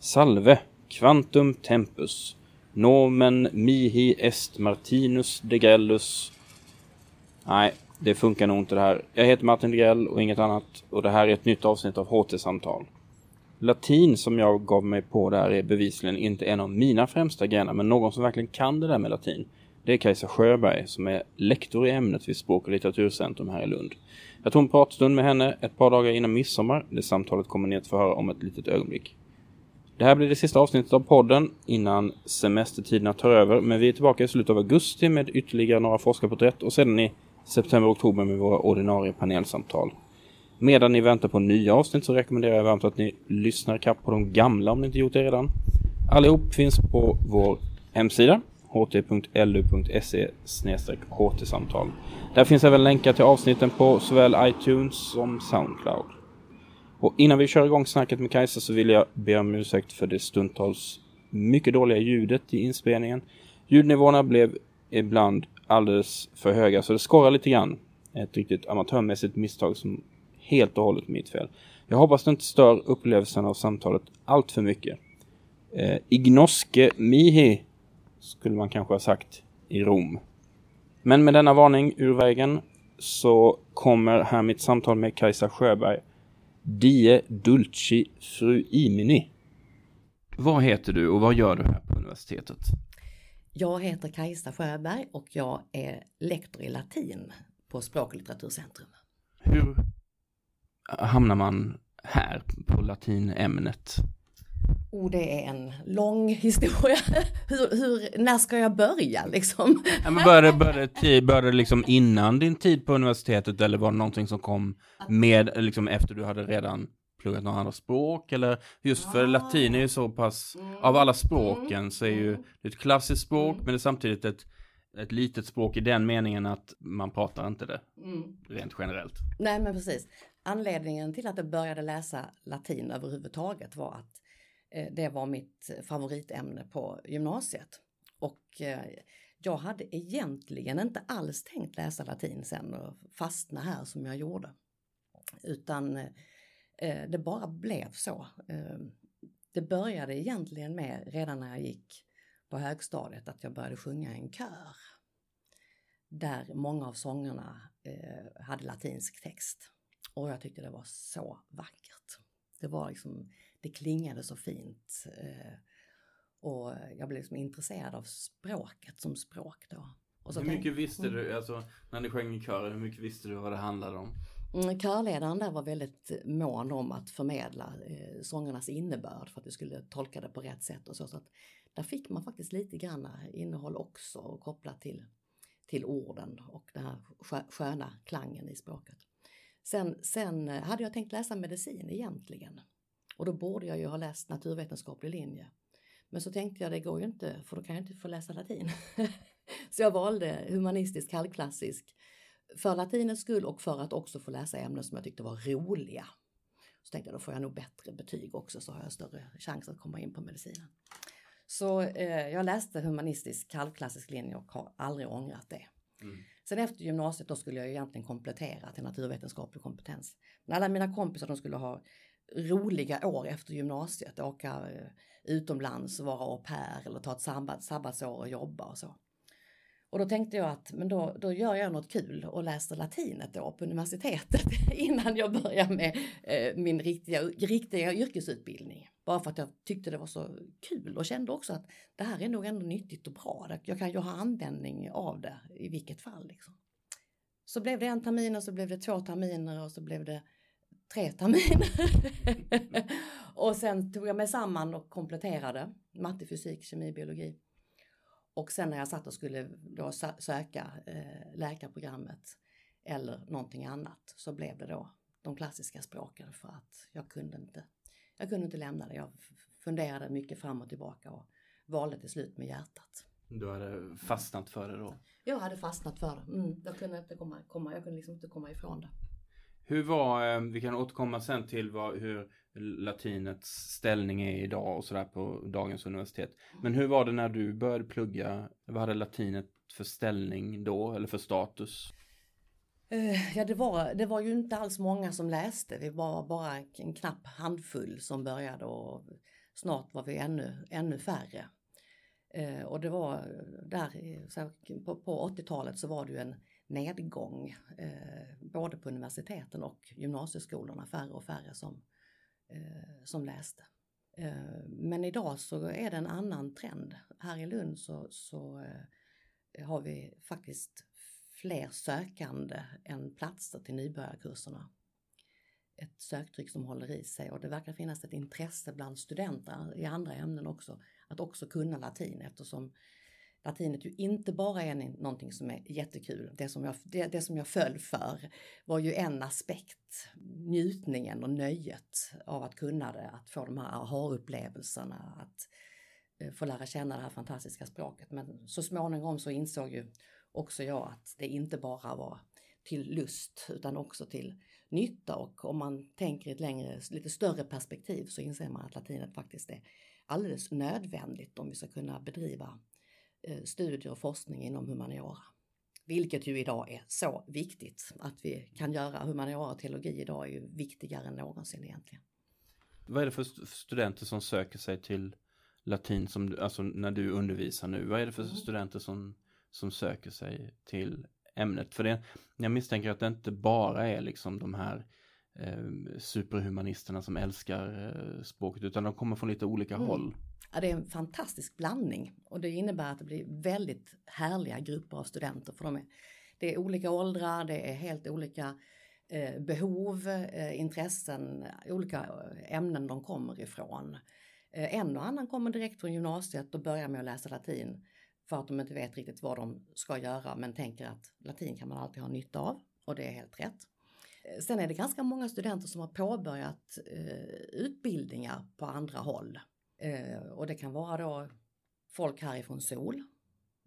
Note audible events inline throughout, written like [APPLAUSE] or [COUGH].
Salve, quantum tempus, nomen mihi est Martinus Degrellus. Nej, det funkar nog inte det här. Jag heter Martin Degrell och inget annat och det här är ett nytt avsnitt av HT-samtal. Latin som jag gav mig på där är bevisligen inte en av mina främsta grenar, men någon som verkligen kan det där med latin. Det är Kajsa Sjöberg som är lektor i ämnet vid Språk och litteraturcentrum här i Lund. Jag tog en pratstund med henne ett par dagar innan midsommar. Det samtalet kommer ni att få höra om ett litet ögonblick. Det här blir det sista avsnittet av podden innan semestertiderna tar över, men vi är tillbaka i slutet av augusti med ytterligare några forskarporträtt och sedan i september-oktober med våra ordinarie panelsamtal. Medan ni väntar på nya avsnitt så rekommenderar jag varmt att ni lyssnar kapp på de gamla om ni inte gjort det redan. Allihop finns på vår hemsida ht.lu.se ht-samtal. Där finns även länkar till avsnitten på såväl iTunes som Soundcloud. Och innan vi kör igång snacket med Kajsa så vill jag be om ursäkt för det stundtals mycket dåliga ljudet i inspelningen. Ljudnivåerna blev ibland alldeles för höga så det skorrar lite grann. Ett riktigt amatörmässigt misstag som helt och hållet mitt fel. Jag hoppas det inte stör upplevelsen av samtalet allt för mycket. Eh, ignoske mihi skulle man kanske ha sagt i Rom. Men med denna varning ur vägen så kommer här mitt samtal med Kajsa Sjöberg. Die Dulci Fruimini. Vad heter du och vad gör du här på universitetet? Jag heter Kajsa Sjöberg och jag är lektor i latin på Språk och litteraturcentrum. Hur hamnar man här på latinämnet? Oh, det är en lång historia. [LAUGHS] hur, hur, när ska jag börja liksom? Ja, men började, började, började liksom innan din tid på universitetet eller var det någonting som kom med liksom efter du hade redan pluggat några andra språk eller just för latin är ju så pass av alla språken så är ju det ett klassiskt språk men det är samtidigt ett ett litet språk i den meningen att man pratar inte det mm. rent generellt. Nej men precis. Anledningen till att jag började läsa latin överhuvudtaget var att Eh, det var mitt favoritämne på gymnasiet. Och eh, jag hade egentligen inte alls tänkt läsa latin sen och fastna här som jag gjorde. Utan eh, det bara blev så. Det började egentligen med redan när jag gick på högstadiet att jag började sjunga i en kör. Där många av sångerna hade latinsk text. Och jag tyckte det var så vackert. Det var liksom, det klingade så fint. Eh, och jag blev liksom intresserad av språket som språk då. hur mycket tänkte, visste mm. du, alltså när ni sjöng i kören, hur mycket visste du vad det handlade om? Mm, körledaren där var väldigt mån om att förmedla eh, sångernas innebörd för att vi skulle tolka det på rätt sätt och så. så att där fick man faktiskt lite grann innehåll också kopplat till, till orden och den här sköna klangen i språket. Sen, sen hade jag tänkt läsa medicin egentligen. Och då borde jag ju ha läst naturvetenskaplig linje. Men så tänkte jag det går ju inte för då kan jag inte få läsa latin. [LAUGHS] så jag valde humanistisk halvklassisk för latinets skull och för att också få läsa ämnen som jag tyckte var roliga. Så tänkte jag då får jag nog bättre betyg också så har jag större chans att komma in på medicinen. Så eh, jag läste humanistisk halvklassisk linje och har aldrig ångrat det. Mm. Sen efter gymnasiet då skulle jag egentligen komplettera till naturvetenskaplig kompetens. Men alla mina kompisar de skulle ha roliga år efter gymnasiet, åka eh, utomlands och vara au pair eller ta ett sabbat, sabbatsår och jobba och så. Och då tänkte jag att men då, då gör jag något kul och läser latinet då på universitetet [LAUGHS] innan jag börjar med eh, min riktiga, riktiga yrkesutbildning. Bara för att jag tyckte det var så kul och kände också att det här är nog ändå nyttigt och bra. Jag kan ju ha användning av det i vilket fall. Liksom. Så blev det en termin och så blev det två terminer och så blev det tre terminer. [LAUGHS] och sen tog jag mig samman och kompletterade matte, fysik, kemi, biologi. Och sen när jag satt och skulle då söka eh, läkarprogrammet eller någonting annat så blev det då de klassiska språken för att jag kunde inte, jag kunde inte lämna det. Jag funderade mycket fram och tillbaka och valde till slut med hjärtat. Du hade fastnat för det då? Jag hade fastnat för det. Mm, jag kunde inte komma, komma, jag kunde liksom inte komma ifrån det. Hur var, eh, vi kan återkomma sen till vad, hur latinets ställning är idag och sådär på dagens universitet. Men hur var det när du började plugga? Vad hade latinet för ställning då eller för status? Eh, ja, det var, det var ju inte alls många som läste. Vi var bara en knapp handfull som började och snart var vi ännu, ännu färre. Eh, och det var där, på 80-talet så var det ju en nedgång eh, både på universiteten och gymnasieskolorna, färre och färre som, eh, som läste. Eh, men idag så är det en annan trend. Här i Lund så, så eh, har vi faktiskt fler sökande än platser till nybörjarkurserna. Ett söktryck som håller i sig och det verkar finnas ett intresse bland studenter i andra ämnen också att också kunna latin eftersom latinet ju inte bara är någonting som är jättekul. Det som, jag, det, det, som jag föll för var ju en aspekt, njutningen och nöjet av att kunna det, att få de här aha-upplevelserna, att eh, få lära känna det här fantastiska språket. Men så småningom så insåg ju också jag att det inte bara var till lust utan också till nytta och om man tänker i ett längre, lite större perspektiv så inser man att latinet faktiskt är alldeles nödvändigt om vi ska kunna bedriva studier och forskning inom humaniora. Vilket ju idag är så viktigt att vi kan göra humaniora och teologi idag är ju viktigare än någonsin egentligen. Vad är det för studenter som söker sig till latin som, alltså när du undervisar nu? Vad är det för mm. studenter som, som söker sig till ämnet? För det, jag misstänker att det inte bara är liksom de här eh, superhumanisterna som älskar eh, språket utan de kommer från lite olika mm. håll. Ja, det är en fantastisk blandning och det innebär att det blir väldigt härliga grupper av studenter för de är, det är olika åldrar, det är helt olika eh, behov, eh, intressen, olika eh, ämnen de kommer ifrån. Eh, en och annan kommer direkt från gymnasiet och börjar med att läsa latin för att de inte vet riktigt vad de ska göra men tänker att latin kan man alltid ha nytta av och det är helt rätt. Eh, sen är det ganska många studenter som har påbörjat eh, utbildningar på andra håll. Eh, och det kan vara då folk härifrån SOL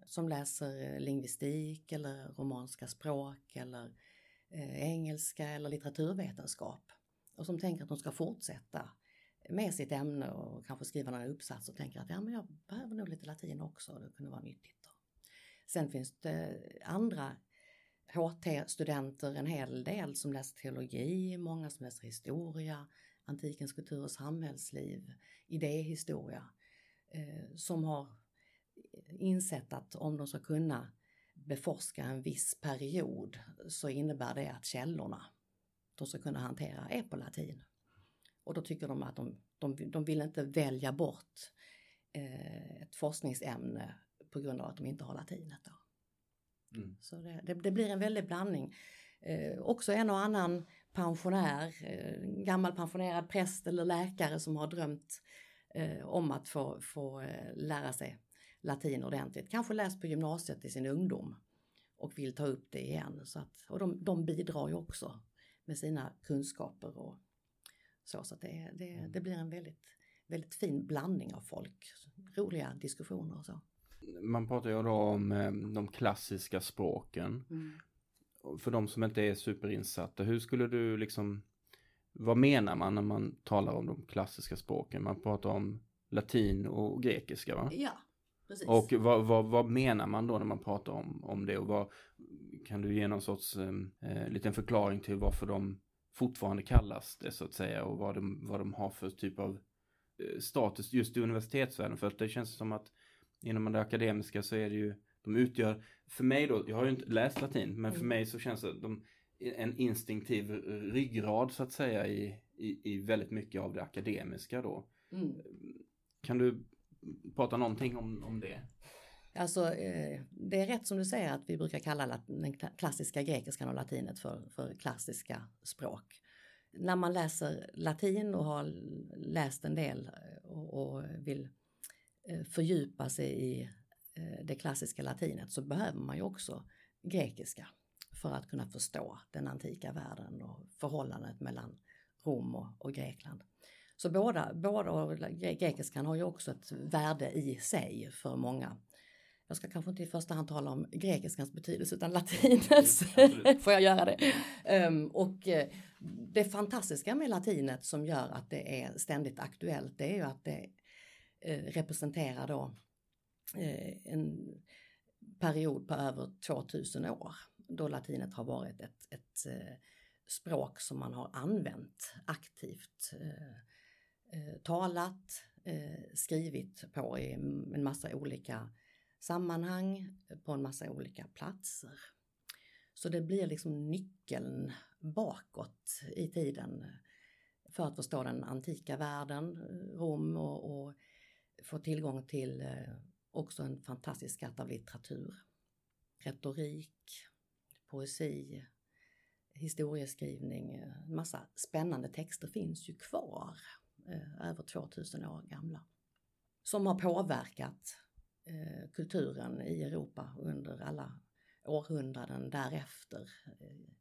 som läser eh, lingvistik eller romanska språk eller eh, engelska eller litteraturvetenskap och som tänker att de ska fortsätta med sitt ämne och kanske skriva några uppsatser och tänker att ja, men jag behöver nog lite latin också, det kunde vara nyttigt. Då. Sen finns det andra HT-studenter, en hel del som läser teologi, många som läser historia, antikens kultur och samhällsliv, idéhistoria, eh, som har insett att om de ska kunna beforska en viss period så innebär det att källorna de ska kunna hantera är på latin. Och då tycker de att de, de, de vill inte välja bort eh, ett forskningsämne på grund av att de inte har latinet. Då. Mm. Så det, det, det, blir en väldig blandning. Eh, också en och annan pensionär, eh, gammal pensionerad präst eller läkare som har drömt eh, om att få, få lära sig latin ordentligt. Kanske läst på gymnasiet i sin ungdom och vill ta upp det igen. Så att, och de, de bidrar ju också med sina kunskaper och så. Så att det, det, det blir en väldigt, väldigt fin blandning av folk. Roliga diskussioner och så. Man pratar ju då om de klassiska språken. Mm för de som inte är superinsatta, hur skulle du liksom, vad menar man när man talar om de klassiska språken? Man pratar om latin och grekiska va? Ja, precis. Och vad, vad, vad menar man då när man pratar om, om det och vad, kan du ge någon sorts eh, liten förklaring till varför de fortfarande kallas det så att säga och vad de, vad de har för typ av eh, status just i universitetsvärlden för att det känns som att inom det akademiska så är det ju de utgör, för mig då, jag har ju inte läst latin, men för mm. mig så känns det de, en instinktiv ryggrad så att säga i, i, i väldigt mycket av det akademiska då. Mm. Kan du prata någonting om, om det? Alltså, eh, det är rätt som du säger att vi brukar kalla den klassiska grekiskan och latinet för, för klassiska språk. När man läser latin och har läst en del och, och vill eh, fördjupa sig i Eh, det klassiska latinet så behöver man ju också grekiska för att kunna förstå den antika världen och förhållandet mellan Rom och, och Grekland. Så båda, båda och grekiskan har ju också ett värde i sig för många. Jag ska kanske inte i första hand tala om grekiskans betydelse utan latinets. [LAUGHS] Får jag göra det? Um, och uh, det fantastiska med latinet som gör att det är ständigt aktuellt det är ju att det uh, representerar då Eh, Eh, en period på över 2000 år då latinet har varit ett, ett eh, språk som man har använt aktivt. Eh, talat, skrivit på i en massa olika sammanhang, på en massa olika platser. Så det blir liksom nyckeln bakåt i tiden för att förstå den antika världen, Rom och, och få tillgång till också en fantastisk skatt av litteratur. Retorik, poesi, historieskrivning, en massa spännande texter finns ju kvar, eh, över 2000 år gamla, som har påverkat eh, kulturen i Europa under alla århundraden därefter. Eh,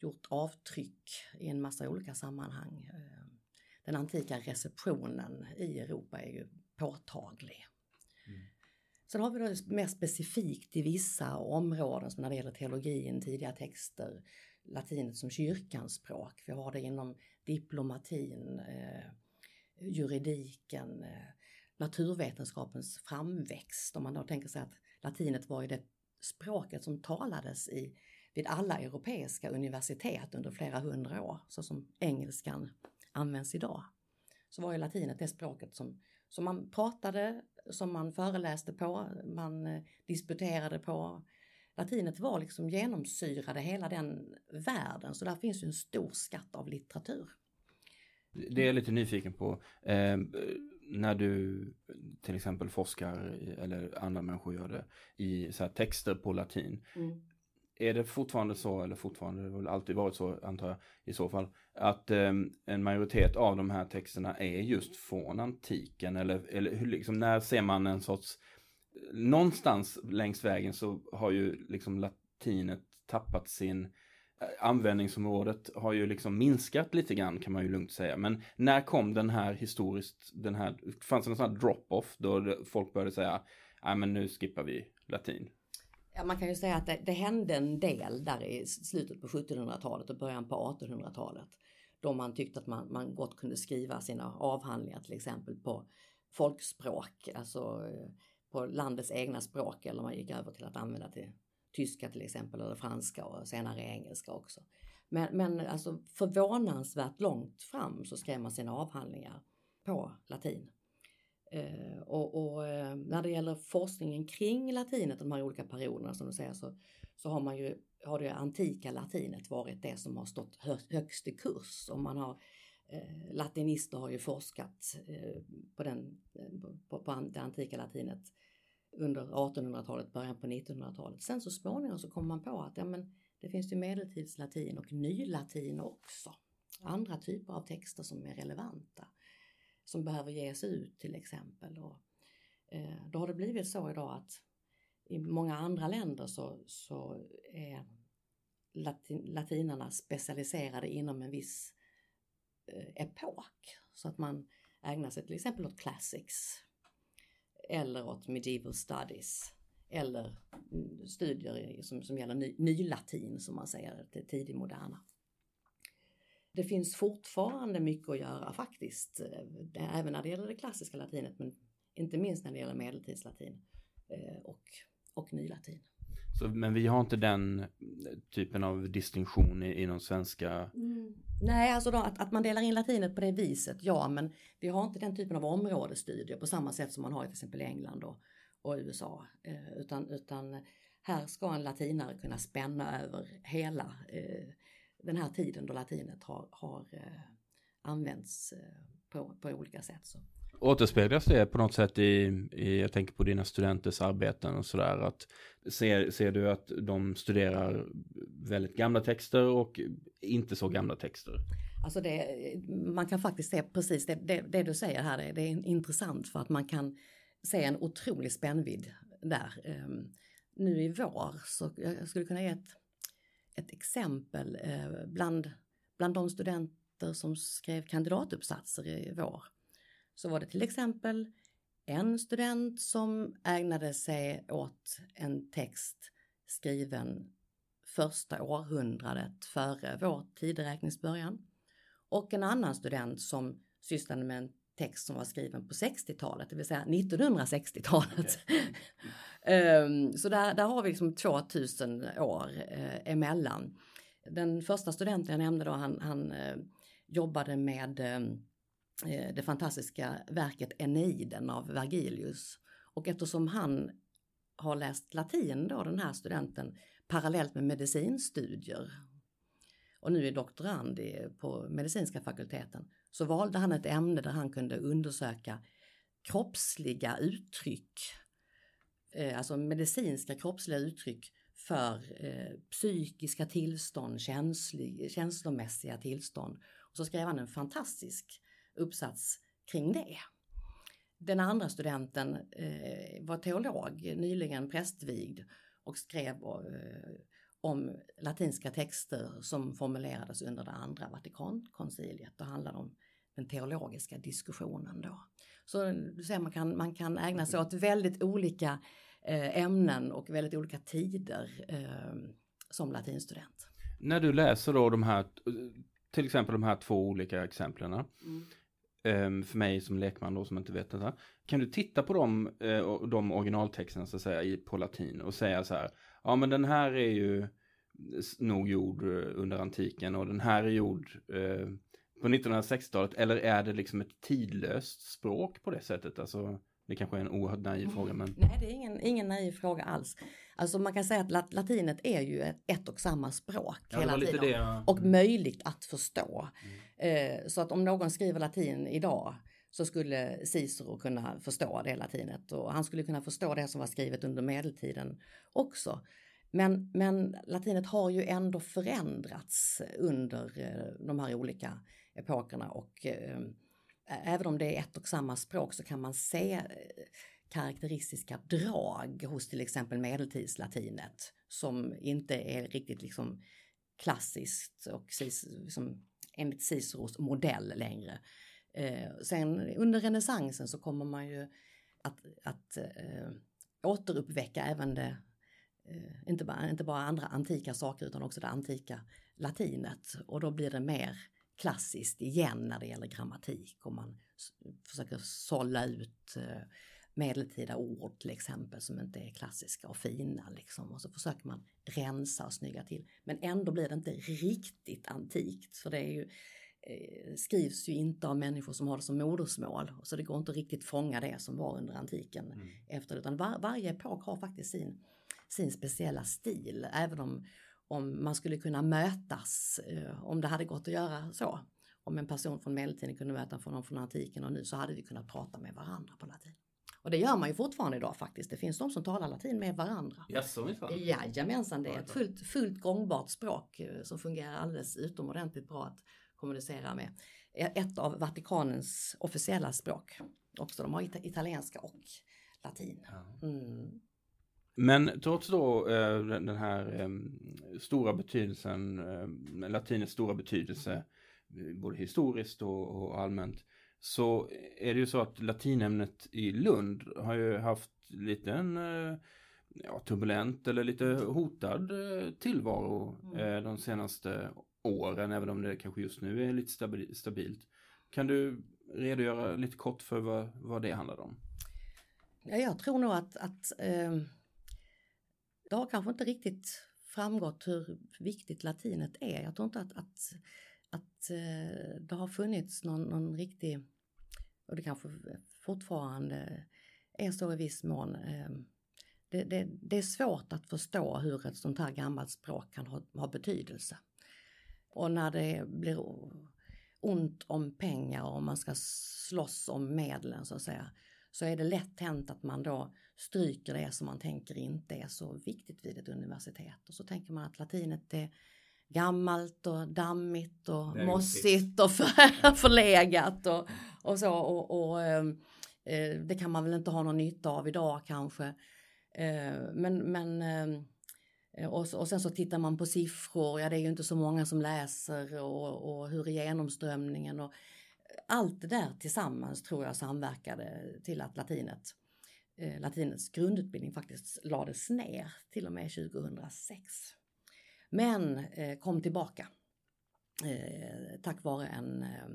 gjort avtryck i en massa olika sammanhang. Eh, den antika receptionen i Europa är ju påtaglig. Sen har vi då mer specifikt i vissa områden som när det gäller teologin, tidiga texter, latinet som kyrkans språk. Vi har det inom diplomatin, eh, juridiken, eh, naturvetenskapens framväxt. Om man då tänker sig att latinet var ju det språket som talades i, vid alla europeiska universitet under flera hundra år, så som engelskan används idag. Så var ju latinet det språket som, som man pratade, som man föreläste på, man eh, disputerade på, latinet var liksom genomsyrade hela den världen så där finns ju en stor skatt av litteratur. Det är jag lite nyfiken på. Eh, när du till exempel forskar eller andra människor gör det i så texter på latin. Mm. Är det fortfarande så, eller fortfarande, det har väl alltid varit så antar jag i så fall, att eh, en majoritet av de här texterna är just från antiken eller, eller hur, liksom, när ser man en sorts någonstans längs vägen så har ju liksom latinet tappat sin eh, användningsområdet har ju liksom minskat lite grann kan man ju lugnt säga. Men när kom den här historiskt, den här, fanns det någon sån här drop-off då folk började säga, nej men nu skippar vi latin? Ja, man kan ju säga att det, det hände en del där i slutet på 1700-talet och början på 1800-talet. Då man tyckte att man, man gott kunde skriva sina avhandlingar till exempel på folkspråk, alltså eh, på landets egna språk eller man gick över till att använda till tyska till exempel eller franska och senare engelska också. Men, men alltså förvånansvärt långt fram så skrev man sina avhandlingar på latin. Eh, och, och eh, när det gäller forskningen kring latinet, de här olika perioderna som du säger, så, så har man ju, har det antika latinet varit det som har stått hö, högst i kurs och man har eh, latinister har ju forskat eh, på, den, eh, på, på det antika latinet under 1800-talet, början på 1900-talet. Sen så småningom så kom man på att ja, men det finns ju medeltidslatin och nylatin också. Andra typer av texter som är relevanta, som behöver ges ut till exempel. Och, eh, då har det blivit så idag att i många andra länder så, så är latin, latinarna specialiserade inom en viss eh, epok. Så att man ägnar sig till exempel åt classics eller åt medieval studies eller studier som, som gäller ny, nylatin som man säger, det tidigmoderna. Det finns fortfarande mycket att göra faktiskt, eh, även när det gäller det klassiska latinet men inte minst när det gäller medeltidslatin eh, och, och nylatin. Så, men vi har inte den typen av distinktion i, inom svenska? Mm. Nej, alltså då, att, att man delar in latinet på det viset, ja, men vi har inte den typen av områdesstudier på samma sätt som man har i till exempel England och, och USA. Eh, utan, utan här ska en latinare kunna spänna över hela eh, den här tiden då latinet har, har eh, använts eh, på, på olika sätt. Så. Återspeglas det på något sätt i, i, jag tänker på dina studenters arbeten och sådär, att ser, ser du att de studerar väldigt gamla texter och inte så gamla texter? Alltså det, man kan faktiskt se precis det, det, det du säger här, det, det, är intressant för att man kan se en otrolig spännvidd där. Um, nu i vår så jag skulle kunna ge ett, ett exempel eh, bland, bland de studenter som skrev kandidatuppsatser i vår så var det till exempel en student som ägnade sig åt en text skriven första århundradet före vår tideräkningsbörjan. Och en annan student som sysslade med en text som var skriven på 60-talet, det vill säga 1960-talet um, så där, där har vi liksom 2000 år eh, emellan. Den första studenten jag nämnde då, han, han eh, jobbade med eh, eh, det fantastiska verket Eneiden av Vergilius. Och eftersom han har läst latin då, den här studenten, parallellt med medicinstudier och nu är doktorand på medicinska fakulteten, så valde han ett ämne där han kunde undersöka kroppsliga uttryck, eh, alltså medicinska kroppsliga uttryck för eh, psykiska tillstånd, känslig, känslomässiga tillstånd. Och så skrev han en fantastisk uppsats kring det. Den andra studenten eh, var teolog, nyligen prästvigd och skrev eh, om latinska texter som formulerades under det andra Vatikankonciliet. och handlade om den teologiska diskussionen då. Så du ser, man kan, man kan ägna sig åt väldigt olika eh, ämnen och väldigt olika tider eh, som latinstudent. När du läser då de här, till exempel de här två olika exemplen. Mm. Ehm, för mig som lekman då som inte vet det. Kan du titta på dem, eh, de originaltexterna så att säga på latin och säga så här. Ja men den här är ju nog gjord under antiken och den här är gjord på 1960-talet eller är det liksom ett tidlöst språk på det sättet? Alltså, det kanske är en oerhört naiv mm. fråga men... Nej, det är ingen, ingen naiv fråga alls. Alltså man kan säga att latinet är ju ett, och samma språk ja, hela tiden. Det, Och möjligt att förstå. Mm. Eh, så att om någon skriver latin idag så skulle Cicero kunna förstå det latinet och han skulle kunna förstå det som var skrivet under medeltiden också. Men, men latinet har ju ändå förändrats under eh, de här olika epokerna och eh, även om det är ett och samma språk så kan man se eh, karaktäristiska drag hos till exempel medeltidslatinet som inte är riktigt liksom klassiskt och liksom, enligt Ciceros modell längre. Eh, sen under renässansen så kommer man ju att, att eh, återuppväcka även det, eh, inte, bara, inte bara andra antika saker utan också det antika latinet och då blir det mer klassiskt igen när det gäller grammatik och man försöker sålla ut eh, medeltida ord till exempel som inte är klassiska och fina liksom och så försöker man rensa och snygga till. Men ändå blir det inte riktigt antikt för det är ju, eh, skrivs ju inte av människor som har det som modersmål så det går inte riktigt fånga det som var under antiken mm. efter utan var, varje epok har faktiskt sin, sin speciella stil även om om man skulle kunna mötas, eh, om det hade gått att göra så. Om en person från medeltiden kunde möta någon från antiken och nu så hade vi kunnat prata med varandra på latin. Och det gör man ju fortfarande idag faktiskt. Det finns de som talar latin med varandra. Jaså minsann? Jajamensan, det är ett fullt, fullt gångbart språk eh, som fungerar alldeles utomordentligt bra att kommunicera med. Ett av Vatikanens officiella språk också. De har italienska och latin. Mm. Men trots då eh, den här eh, stora betydelsen, eh, latinets stora betydelse, både historiskt och, allmänt, så är det ju så att latinämnet i Lund har ju haft lite en eh, ja, turbulent eller lite hotad eh, tillvaro mm. Eh, de senaste åren, även om det kanske just nu är lite stabilt. Kan du redogöra lite kort för vad, vad det handlar om? Ja, jag tror nog att, att eh det har kanske inte riktigt framgått hur viktigt latinet är. Jag tror inte att, att, att eh, det har funnits någon, någon riktig, och det kanske fortfarande är så i viss mån, ehm, det, det, det, är svårt att förstå hur ett sånt här gammalt språk kan ha, ha betydelse. Och när det blir ont om pengar och man ska slåss om medlen så att säga, så är det lätt hänt att man då stryker det som man tänker inte är så viktigt vid ett universitet. Och så tänker man att latinet är gammalt och dammigt och mossigt och för, [LAUGHS] förlegat och, och så. Och, och ehm, eh, det kan man väl inte ha någon nytta av idag kanske. Eh, men, men eh, och, och, sen så tittar man på siffror, ja det är ju inte så många som läser och, och hur är genomströmningen och allt det där tillsammans tror jag samverkade till att latinet eh, latinets grundutbildning faktiskt lades ner till och med 2006. Men eh, kom tillbaka eh, tack vare en eh,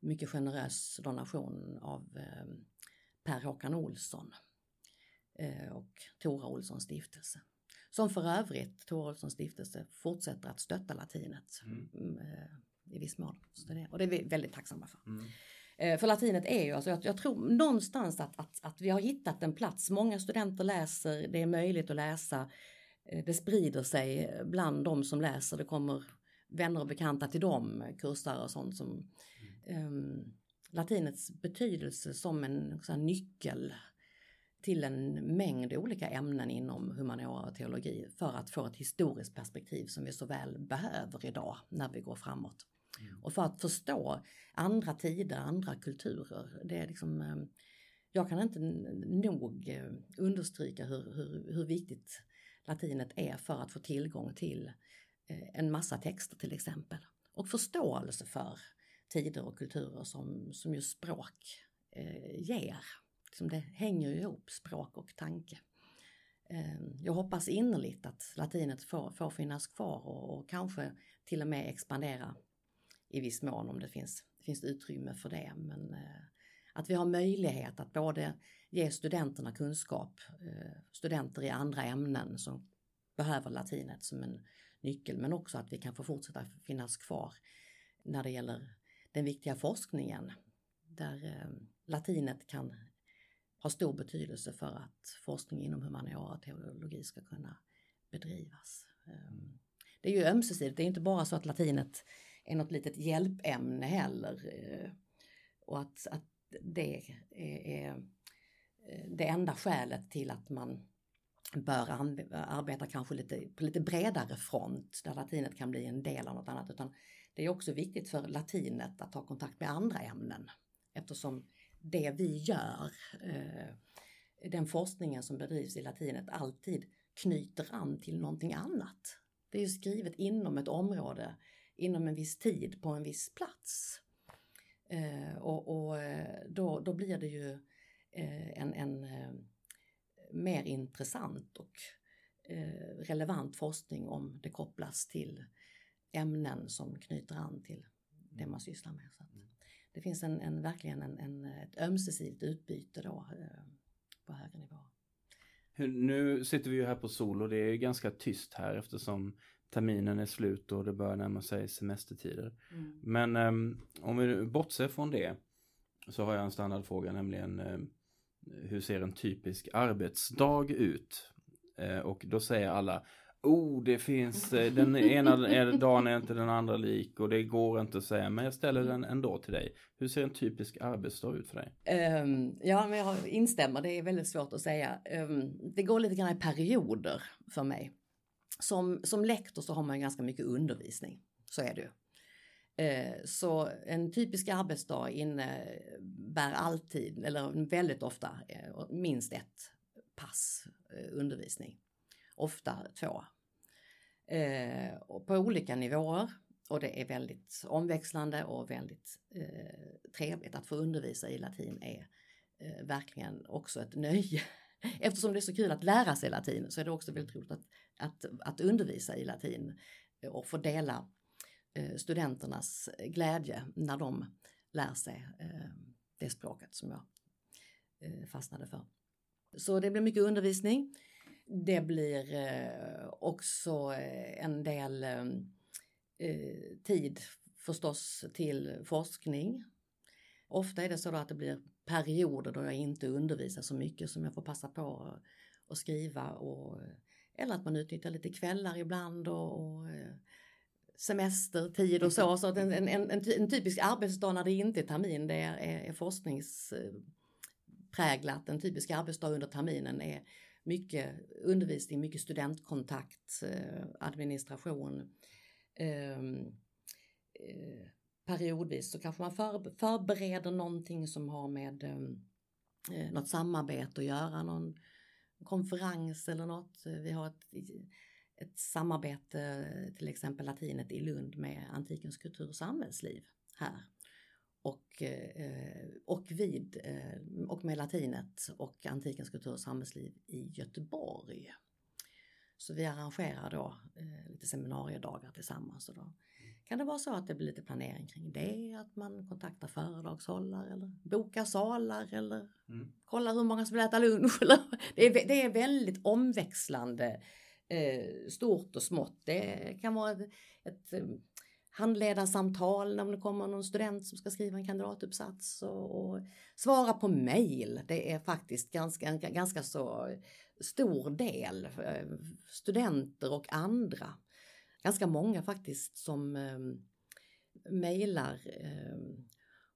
mycket generös donation av eh, Per Håkan Olsson eh, och Tora Olssons stiftelse. Som för övrigt, Tora Olssons stiftelse, fortsätter att stötta latinet mm. I viss mån. Så det, och det är vi väldigt tacksamma för. Mm. Eh, för latinet är ju, alltså, jag, jag tror någonstans att, att, att vi har hittat en plats. Många studenter läser, det är möjligt att läsa. Eh, det sprider sig bland de som läser. Det kommer vänner och bekanta till dem, kursare och sånt som mm. um, latinets betydelse som en sån nyckel till en mängd olika ämnen inom humaniora och teologi för att få ett historiskt perspektiv som vi så väl behöver idag när vi går framåt. Mm. Och för att förstå andra tider, andra kulturer. Det är liksom, eh, jag kan inte nog eh, understryka hur, hur, hur viktigt latinet är för att få tillgång till eh, en massa texter till exempel. Och förståelse för tider och kulturer som, som just språk eh, ger. Liksom det hänger ju ihop, språk och tanke. Eh, jag hoppas innerligt att latinet får, får finnas kvar och, och, kanske till och med expandera i viss mån om det finns, finns utrymme för det. Men eh, att vi har möjlighet att både ge studenterna kunskap, eh, studenter i andra ämnen som behöver latinet som en nyckel, men också att vi kan få fortsätta finnas kvar när det gäller den viktiga forskningen där eh, latinet kan ha stor betydelse för att forskning inom humaniora och teologi ska kunna bedrivas. Ehm, det är ju ömsesidigt, det är inte bara så att latinet är något litet hjälpämne heller. Eh, och att, att det är, eh, det enda skälet till att man bör arbeta kanske lite, på lite bredare front där latinet kan bli en del av något annat. Utan det är också viktigt för latinet att ha kontakt med andra ämnen eftersom det vi gör, eh, den forskningen som bedrivs i latinet alltid knyter an till någonting annat. Det är ju skrivet inom ett område, inom en viss tid, på en viss plats. Eh, och, och eh, då, då blir det ju eh, en, en eh, mer intressant och relevant forskning om det kopplas till ämnen som knyter an till det man sysslar med. Så det finns en, en verkligen en, en, ett ömsesidigt utbyte då eh, på högre nivå. Nu sitter vi ju här på sol och det är ganska tyst här eftersom terminen är slut och det börjar närma sig semestertider. Mm. Men um, om vi bortser från det så har jag en standardfråga nämligen um, hur ser en typisk arbetsdag ut? Uh, och då säger alla Oh, det finns, eh, den ena dagen är inte den andra lik och det går inte att säga. Men jag ställer den ändå till dig. Hur ser en typisk arbetsdag ut för dig? Um, ja, men jag instämmer. Det är väldigt svårt att säga. Um, det går lite grann i perioder för mig. Som, som lektor så har man ganska mycket undervisning. Så är det ju. Uh, så en typisk arbetsdag innebär alltid, eller väldigt ofta, uh, minst ett pass uh, undervisning ofta två. Eh, på olika nivåer och det är väldigt omväxlande och väldigt eh, trevligt att få undervisa i latin är eh, verkligen också ett nöje. [LAUGHS] Eftersom det är så kul att lära sig latin så är det också väldigt roligt att, att, att undervisa i latin eh, och få dela eh, studenternas glädje när de lär sig eh, det språket som jag fastnade för. Så det blir mycket undervisning. Det blir eh, också eh, en del eh, tid förstås till forskning. Ofta är det så att det blir perioder då jag inte undervisar så mycket som jag får passa på att skriva och, eller att man utnyttjar lite kvällar ibland och, och semestertid och så. Så en, en, en, typisk arbetsdag när det inte är termin det är, är, är forskningspräglat. En typisk arbetsdag under terminen är mycket undervisning, mycket studentkontakt, eh, administration. Ehm, eh, periodvis så kanske man förbereder någonting som har med eh, något samarbete att göra, någon konferens eller något. Vi har ett, ett samarbete, till exempel latinet i Lund med antikens kultur och samhällsliv här och, eh, och, vid, eh, och med latinet och antikens kultur och samhällsliv i Göteborg. Så vi arrangerar då eh, lite seminariedagar tillsammans. Och då kan det vara så att det blir lite planering kring det, att man kontaktar föredragshållare eller bokar salar eller mm. kollar hur många som vill äta lunch. [LAUGHS] det, är, det är väldigt omväxlande, stort och smått. Det kan vara ett, ett handledarsamtal när det kommer någon student som ska skriva en kandidatuppsats och, och svara på mejl. Det är faktiskt ganska, en ganska så stor del, eh, studenter och andra. Ganska många faktiskt som eh, mejlar eh,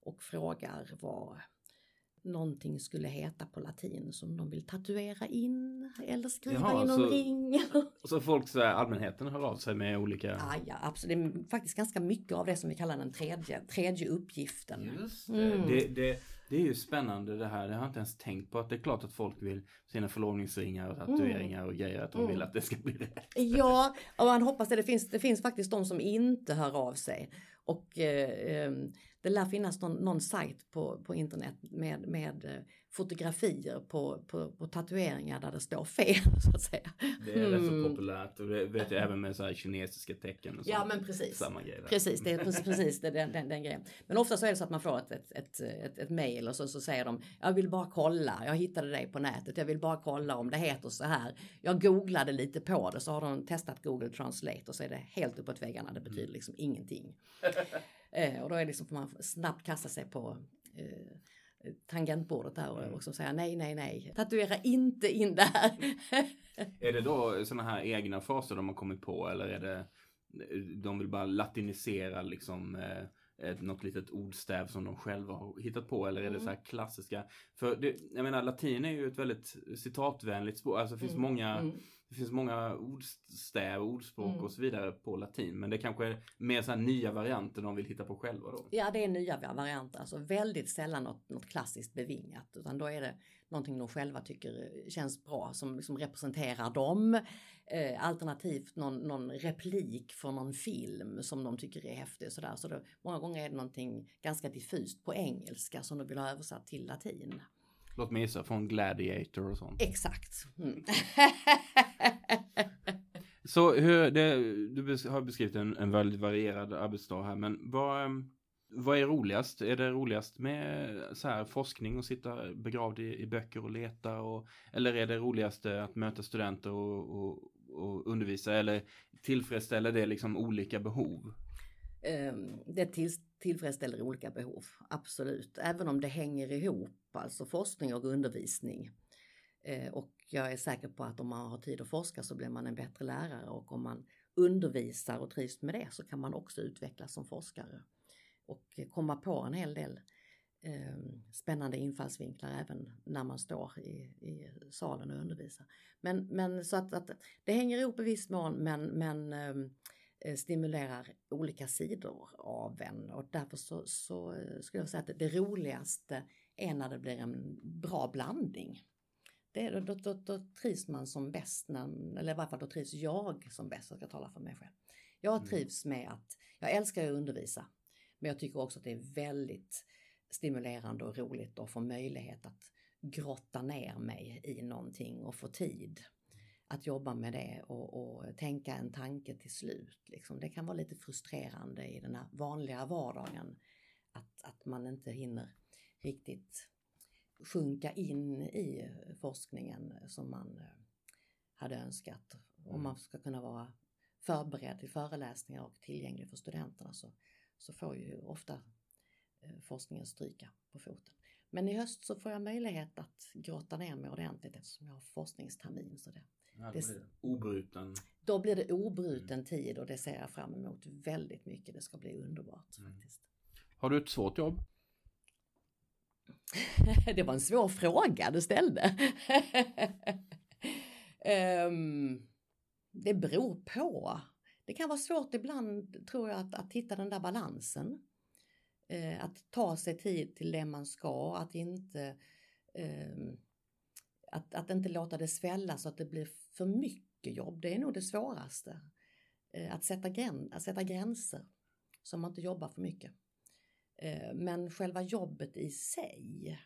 och frågar vad någonting skulle heta på latin som de vill tatuera in eller skriva Jaha, i någon så, ring. [LAUGHS] Så folk, så här, allmänheten hör av sig med olika? Ja, ja, absolut. Det är faktiskt ganska mycket av det som vi kallar den tredje, tredje uppgiften. Just det. Mm. det, det det är ju spännande det här. Det har jag inte ens tänkt på. Att det är klart att folk vill sina förlovningsringar och tatueringar och grejer. Att de mm. vill att det ska bli rätt. Ja, och man hoppas det. Det finns, det finns faktiskt de som inte hör av sig. Och eh, ehm, det lär finnas någon, någon sajt på, på internet med, med eh, fotografier på, på, på tatueringar där det står fel [LAUGHS] så att säga. Det är mm. rätt så mm. populärt och det vet jag även med så här kinesiska tecken. Och ja men precis. Samma grej där. Precis, det är precis [LAUGHS] det, den, den, den grejen. Men ofta så är det så att man får ett, ett, ett, ett, ett mail och så, så säger de jag vill bara kolla, jag hittade dig på nätet, jag vill bara kolla om det heter så här. Jag googlade lite på det så har de testat Google Translate och så är det helt uppåt väggarna, det betyder mm. liksom ingenting. [LAUGHS] eh, och då är det liksom, får man snabbt kasta sig på eh, tangentbordet där och, mm. och säga nej, nej, nej. Tatuera inte in där. [LAUGHS] är det då sådana här egna fraser de har kommit på eller är det de vill bara latinisera liksom eh, ett, något litet ordstäv som de själva har hittat på eller är det så här klassiska? För det, jag menar latin är ju ett väldigt citatvänligt språk. Alltså det finns mm. många mm. Det finns många ordstäv, ordspråk mm. och så vidare på latin. Men det kanske är mer så nya varianter de vill hitta på själva då? Ja, det är nya varianter. Alltså väldigt sällan något, något klassiskt bevingat. Utan då är det någonting de själva tycker känns bra som liksom representerar dem. Eh, alternativt någon, någon replik från någon film som de tycker är häftig. Sådär. Så då, många gånger är det någonting ganska diffust på engelska som de vill ha översatt till latin. Låt mig gissa, från Gladiator och sånt. Exakt. Mm. [LAUGHS] Så hur, det, du har beskrivit en, en väldigt varierad arbetsdag här, men vad, ehm, vad är roligast? Är det roligast med så här, forskning och sitta begravd i, i böcker och leta? Och, eller är det roligaste att möta studenter och, och, och undervisa? Eller tillfredsställer det liksom olika behov? Ehm, det till, tillfredsställer olika behov, absolut. Även om det hänger ihop, alltså forskning och undervisning. Eh, och jag är säker på att om man har tid att forska så blir man en bättre lärare och om man undervisar och trivs med det så kan man också utvecklas som forskare och komma på en hel del ehm, spännande infallsvinklar även när man står i, i salen och undervisar. Men, men så att, att det hänger ihop i viss mån men, men ehm, eh, stimulerar olika sidor av en och därför så, så eh, skulle jag säga att det roligaste är när det blir en bra blandning. Det, då, då, då, trivs man som bäst, när, eller i varje fall då trivs jag som bäst, jag ska tala för mig själv. Jag mm. trivs med att, jag älskar att undervisa, men jag tycker också att det är väldigt stimulerande och roligt att få möjlighet att grotta ner mig i någonting och få tid att jobba med det och, och tänka en tanke till slut. Liksom. Det kan vara lite frustrerande i den här vanliga vardagen att, att man inte hinner riktigt sjunka in i forskningen som man eh, hade önskat. Om mm. man ska kunna vara förberedd i föreläsningar och tillgänglig för studenterna så, så får ju ofta eh, forskningen stryka på foten. Men i höst så får jag möjlighet att grotta ner mig ordentligt eftersom jag har forskningstermin. Så det, ja, det, det obruten. Då blir det obruten mm. tid och det ser jag fram emot väldigt mycket. Det ska bli underbart mm. faktiskt. Har du ett svårt jobb? [LAUGHS] det var en svår fråga du ställde. um, [LAUGHS] det beror på. Det kan vara svårt ibland tror jag att, att hitta den där balansen. Uh, att ta sig tid till det man ska, att inte uh, att, att inte låta det svälla så att det blir för mycket jobb. Det är nog det svåraste. Uh, att, sätta gräns, att sätta gränser så man inte jobbar för mycket. Eh, men själva jobbet i sig,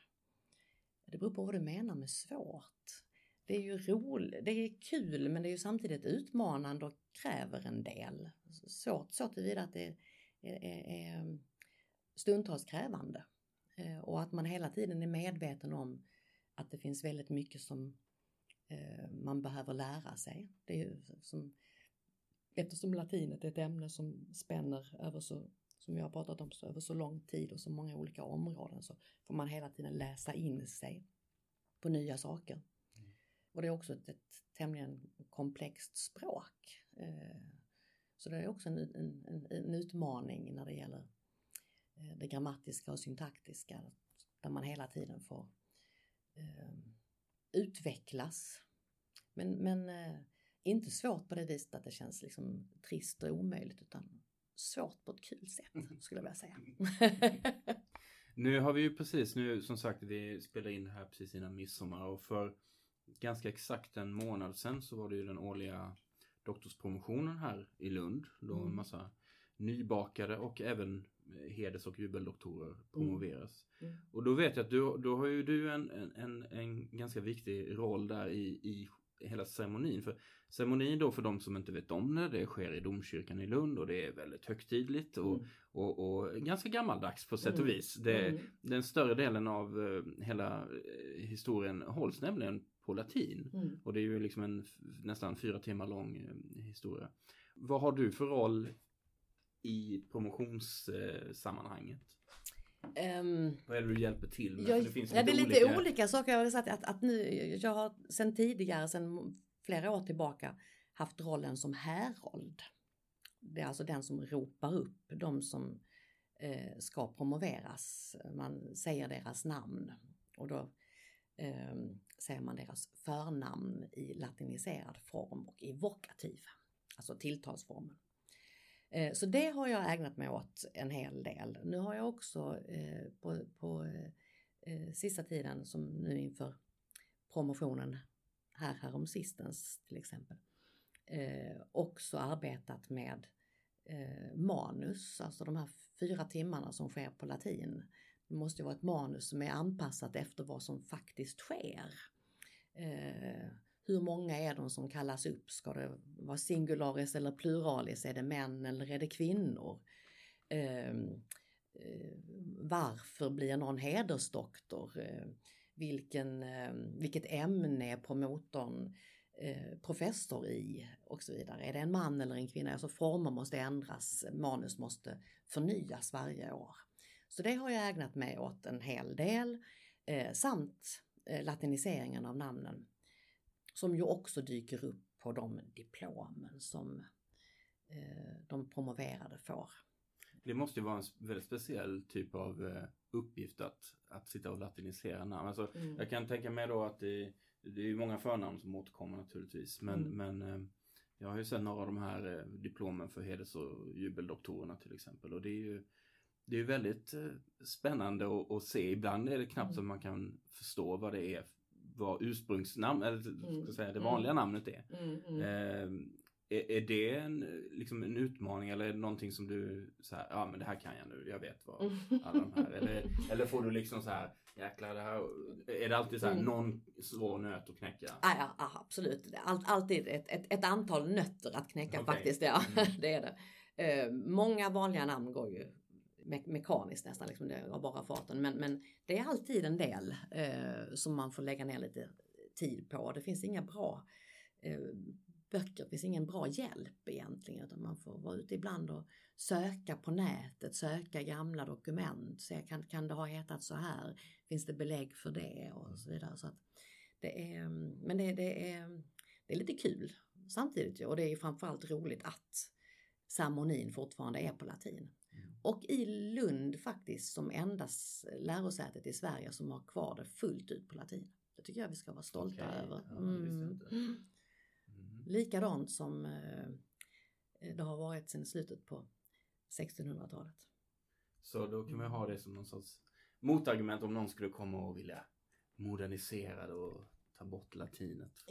det beror på vad du menar med svårt. Det är ju roligt, det är kul men det är ju samtidigt utmanande och kräver en del. Svårt så tillvida att det är, är, är mm, stundtals krävande. Eh, och att man hela tiden är medveten om att det finns väldigt mycket som eh, man behöver lära sig. Det är ju som eftersom latinet är ett ämne som spänner över så, som vi har pratat om, så över så lång tid och så många olika områden så får man hela tiden läsa in sig på nya saker. Mm. Och det är också ett, ett tämligen komplext språk. Eh, så det är också en, en, en, en utmaning när det gäller eh, det grammatiska och syntaktiska där man hela tiden får eh, utvecklas. Men, men eh, inte svårt på det viset att det känns liksom trist och omöjligt utan svårt på ett kul sätt mm. skulle jag vilja säga. [LAUGHS] nu har vi ju precis nu som sagt vi spelar in här precis innan midsommar och för ganska exakt en månad sedan så var det ju den årliga doktorspromotionen här i Lund. Då mm. en massa nybakade och även heders och jubeldoktorer promoveras. Mm. Mm. Och då vet jag att du, då har ju du en, en, en ganska viktig roll där i, i hela ceremonin. För ceremonin då för de som inte vet om det, det sker i domkyrkan i Lund och det är väldigt högtidligt och, mm. och, och, ganska gammaldags på sätt och mm. vis. Det, mm. Den större delen av uh, hela uh, historien hålls nämligen på latin. Mm. Och det är ju liksom en nästan fyra timmar lång uh, historia. Vad har du för roll i promotionssammanhanget? Um, Vad är det du hjälper till med? Jag, det, finns ja, det är lite olika, olika saker. Jag har sagt att, att nu, jag har sedan tidigare, sedan flera år tillbaka, haft rollen som härold. Det är alltså den som ropar upp de som eh, ska promoveras. Man säger deras namn och då eh, säger man deras förnamn i latiniserad form och i vokativ, alltså tilltalsformen. Eh, så det har jag ägnat mig åt en hel del. Nu har jag också eh, på, på eh, sista tiden, som nu inför promotionen här härom sistens till exempel, också arbetat med manus, alltså de här fyra timmarna som sker på latin. Det måste ju vara ett manus som är anpassat efter vad som faktiskt sker. Hur många är de som kallas upp? Ska det vara singularis eller pluralis? Är det män eller är det kvinnor? Ehm, eh, varför blir någon hedersdoktor? Eh, vilken, eh, vilket ämne är promotorn eh, professor i? Och så vidare. Är det en man eller en kvinna? Alltså former måste ändras, manus måste förnyas varje år. Så det har jag ägnat mig åt en hel del. Eh, samt eh, latiniseringen av namnen som ju också dyker upp på de diplomen som eh, de promoverade får. Det måste ju vara en väldigt speciell typ av eh, uppgift att, att sitta och latinisera namn. Alltså, mm. Jag kan tänka mig då att det, det är många förnamn som återkommer naturligtvis. Men, mm. men eh, jag har ju sett några av de här diplomen för heders och jubeldoktorerna till exempel. Och det är ju det är väldigt spännande att, att, se. Ibland är det knappt mm. så man kan förstå vad det är vad ursprungsnamn, eller mm. ska säga, det vanliga mm. namnet är. Mm, mm. Eh, är, är, det en, liksom en utmaning eller är det någonting som du så här, ja men det här kan jag nu, jag vet vad mm. alla de här, eller, eller får du liksom så här, jäklar det här, är det alltid så här, mm. någon svår nöt att knäcka? Ja, ja absolut, All, alltid ett, ett, ett, antal nötter att knäcka okay. faktiskt, ja [LAUGHS] det är det. Eh, många vanliga namn går ju me mekaniskt nästan, liksom det var bara farten. Men, men det är alltid en del eh, som man får lägga ner lite tid på. Det finns inga bra eh, böcker, det finns ingen bra hjälp egentligen utan man får vara ute ibland och söka på nätet, söka gamla dokument, se kan, kan det ha hetat så här, finns det belägg för det och så vidare. Så att det är, men det, det, är, det är lite kul samtidigt och det är framförallt roligt att ceremonin fortfarande är på latin. Och i Lund faktiskt som endast lärosätet i Sverige som har kvar det fullt ut på latin. Det tycker jag vi ska vara stolta okay. över. Mm. Ja, mm. Likadant som eh, det har varit sedan slutet på 1600-talet. Så då kan vi ha det som någon sorts motargument om någon skulle komma och vilja modernisera det och ta bort latinet.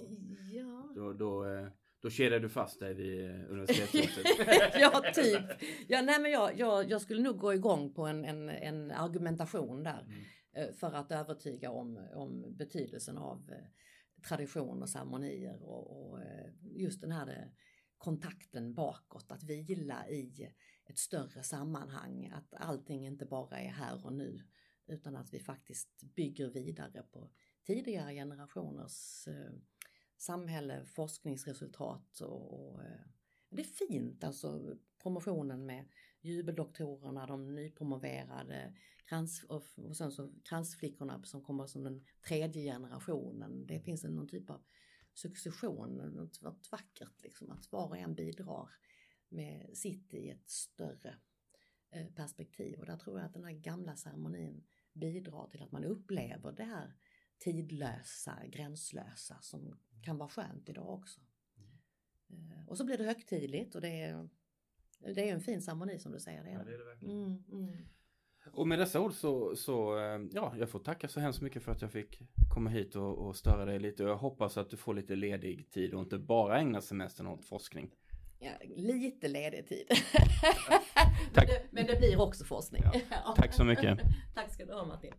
Ja. Då, då, eh, då kedjar du fast dig vid eh, universitetet? [LAUGHS] ja, typ. Ja, nej, men jag, jag, jag, skulle nog gå igång på en, en, en argumentation där mm. Eh, för att övertyga om, om betydelsen av eh, tradition och ceremonier och, och just den här kontakten bakåt, att vila i ett större sammanhang, att allting inte bara är här och nu utan att vi faktiskt bygger vidare på tidigare generationers samhälle, forskningsresultat och, och eh, det är fint alltså promotionen med jubeldoktorerna, de nypromoverade, krans, och, och sen så kransflickorna som kommer som den tredje generationen. Det finns någon typ av succession, något, vackert liksom, att var och en bidrar med sitt i ett större eh, perspektiv. Och där tror jag att den här gamla ceremonin bidrar till att man upplever det här tidlösa, gränslösa som kan vara skönt idag också. Mm. Och så blir det högtidligt och det är, det är en fin ceremoni som du säger. Det är ja, det är det verkligen. Mm, mm. Och med dessa ord så, så, eh, ja, jag får tacka så hemskt mycket för att jag fick komma hit och, och störa dig lite. Och jag hoppas att du får lite ledig tid och inte bara ägna semestern åt forskning. Ja, lite ledig tid. [LAUGHS] Tack. Men, det, men, det, blir också forskning. Ja. Tack så mycket. [LAUGHS] Tack ska du ha Martin.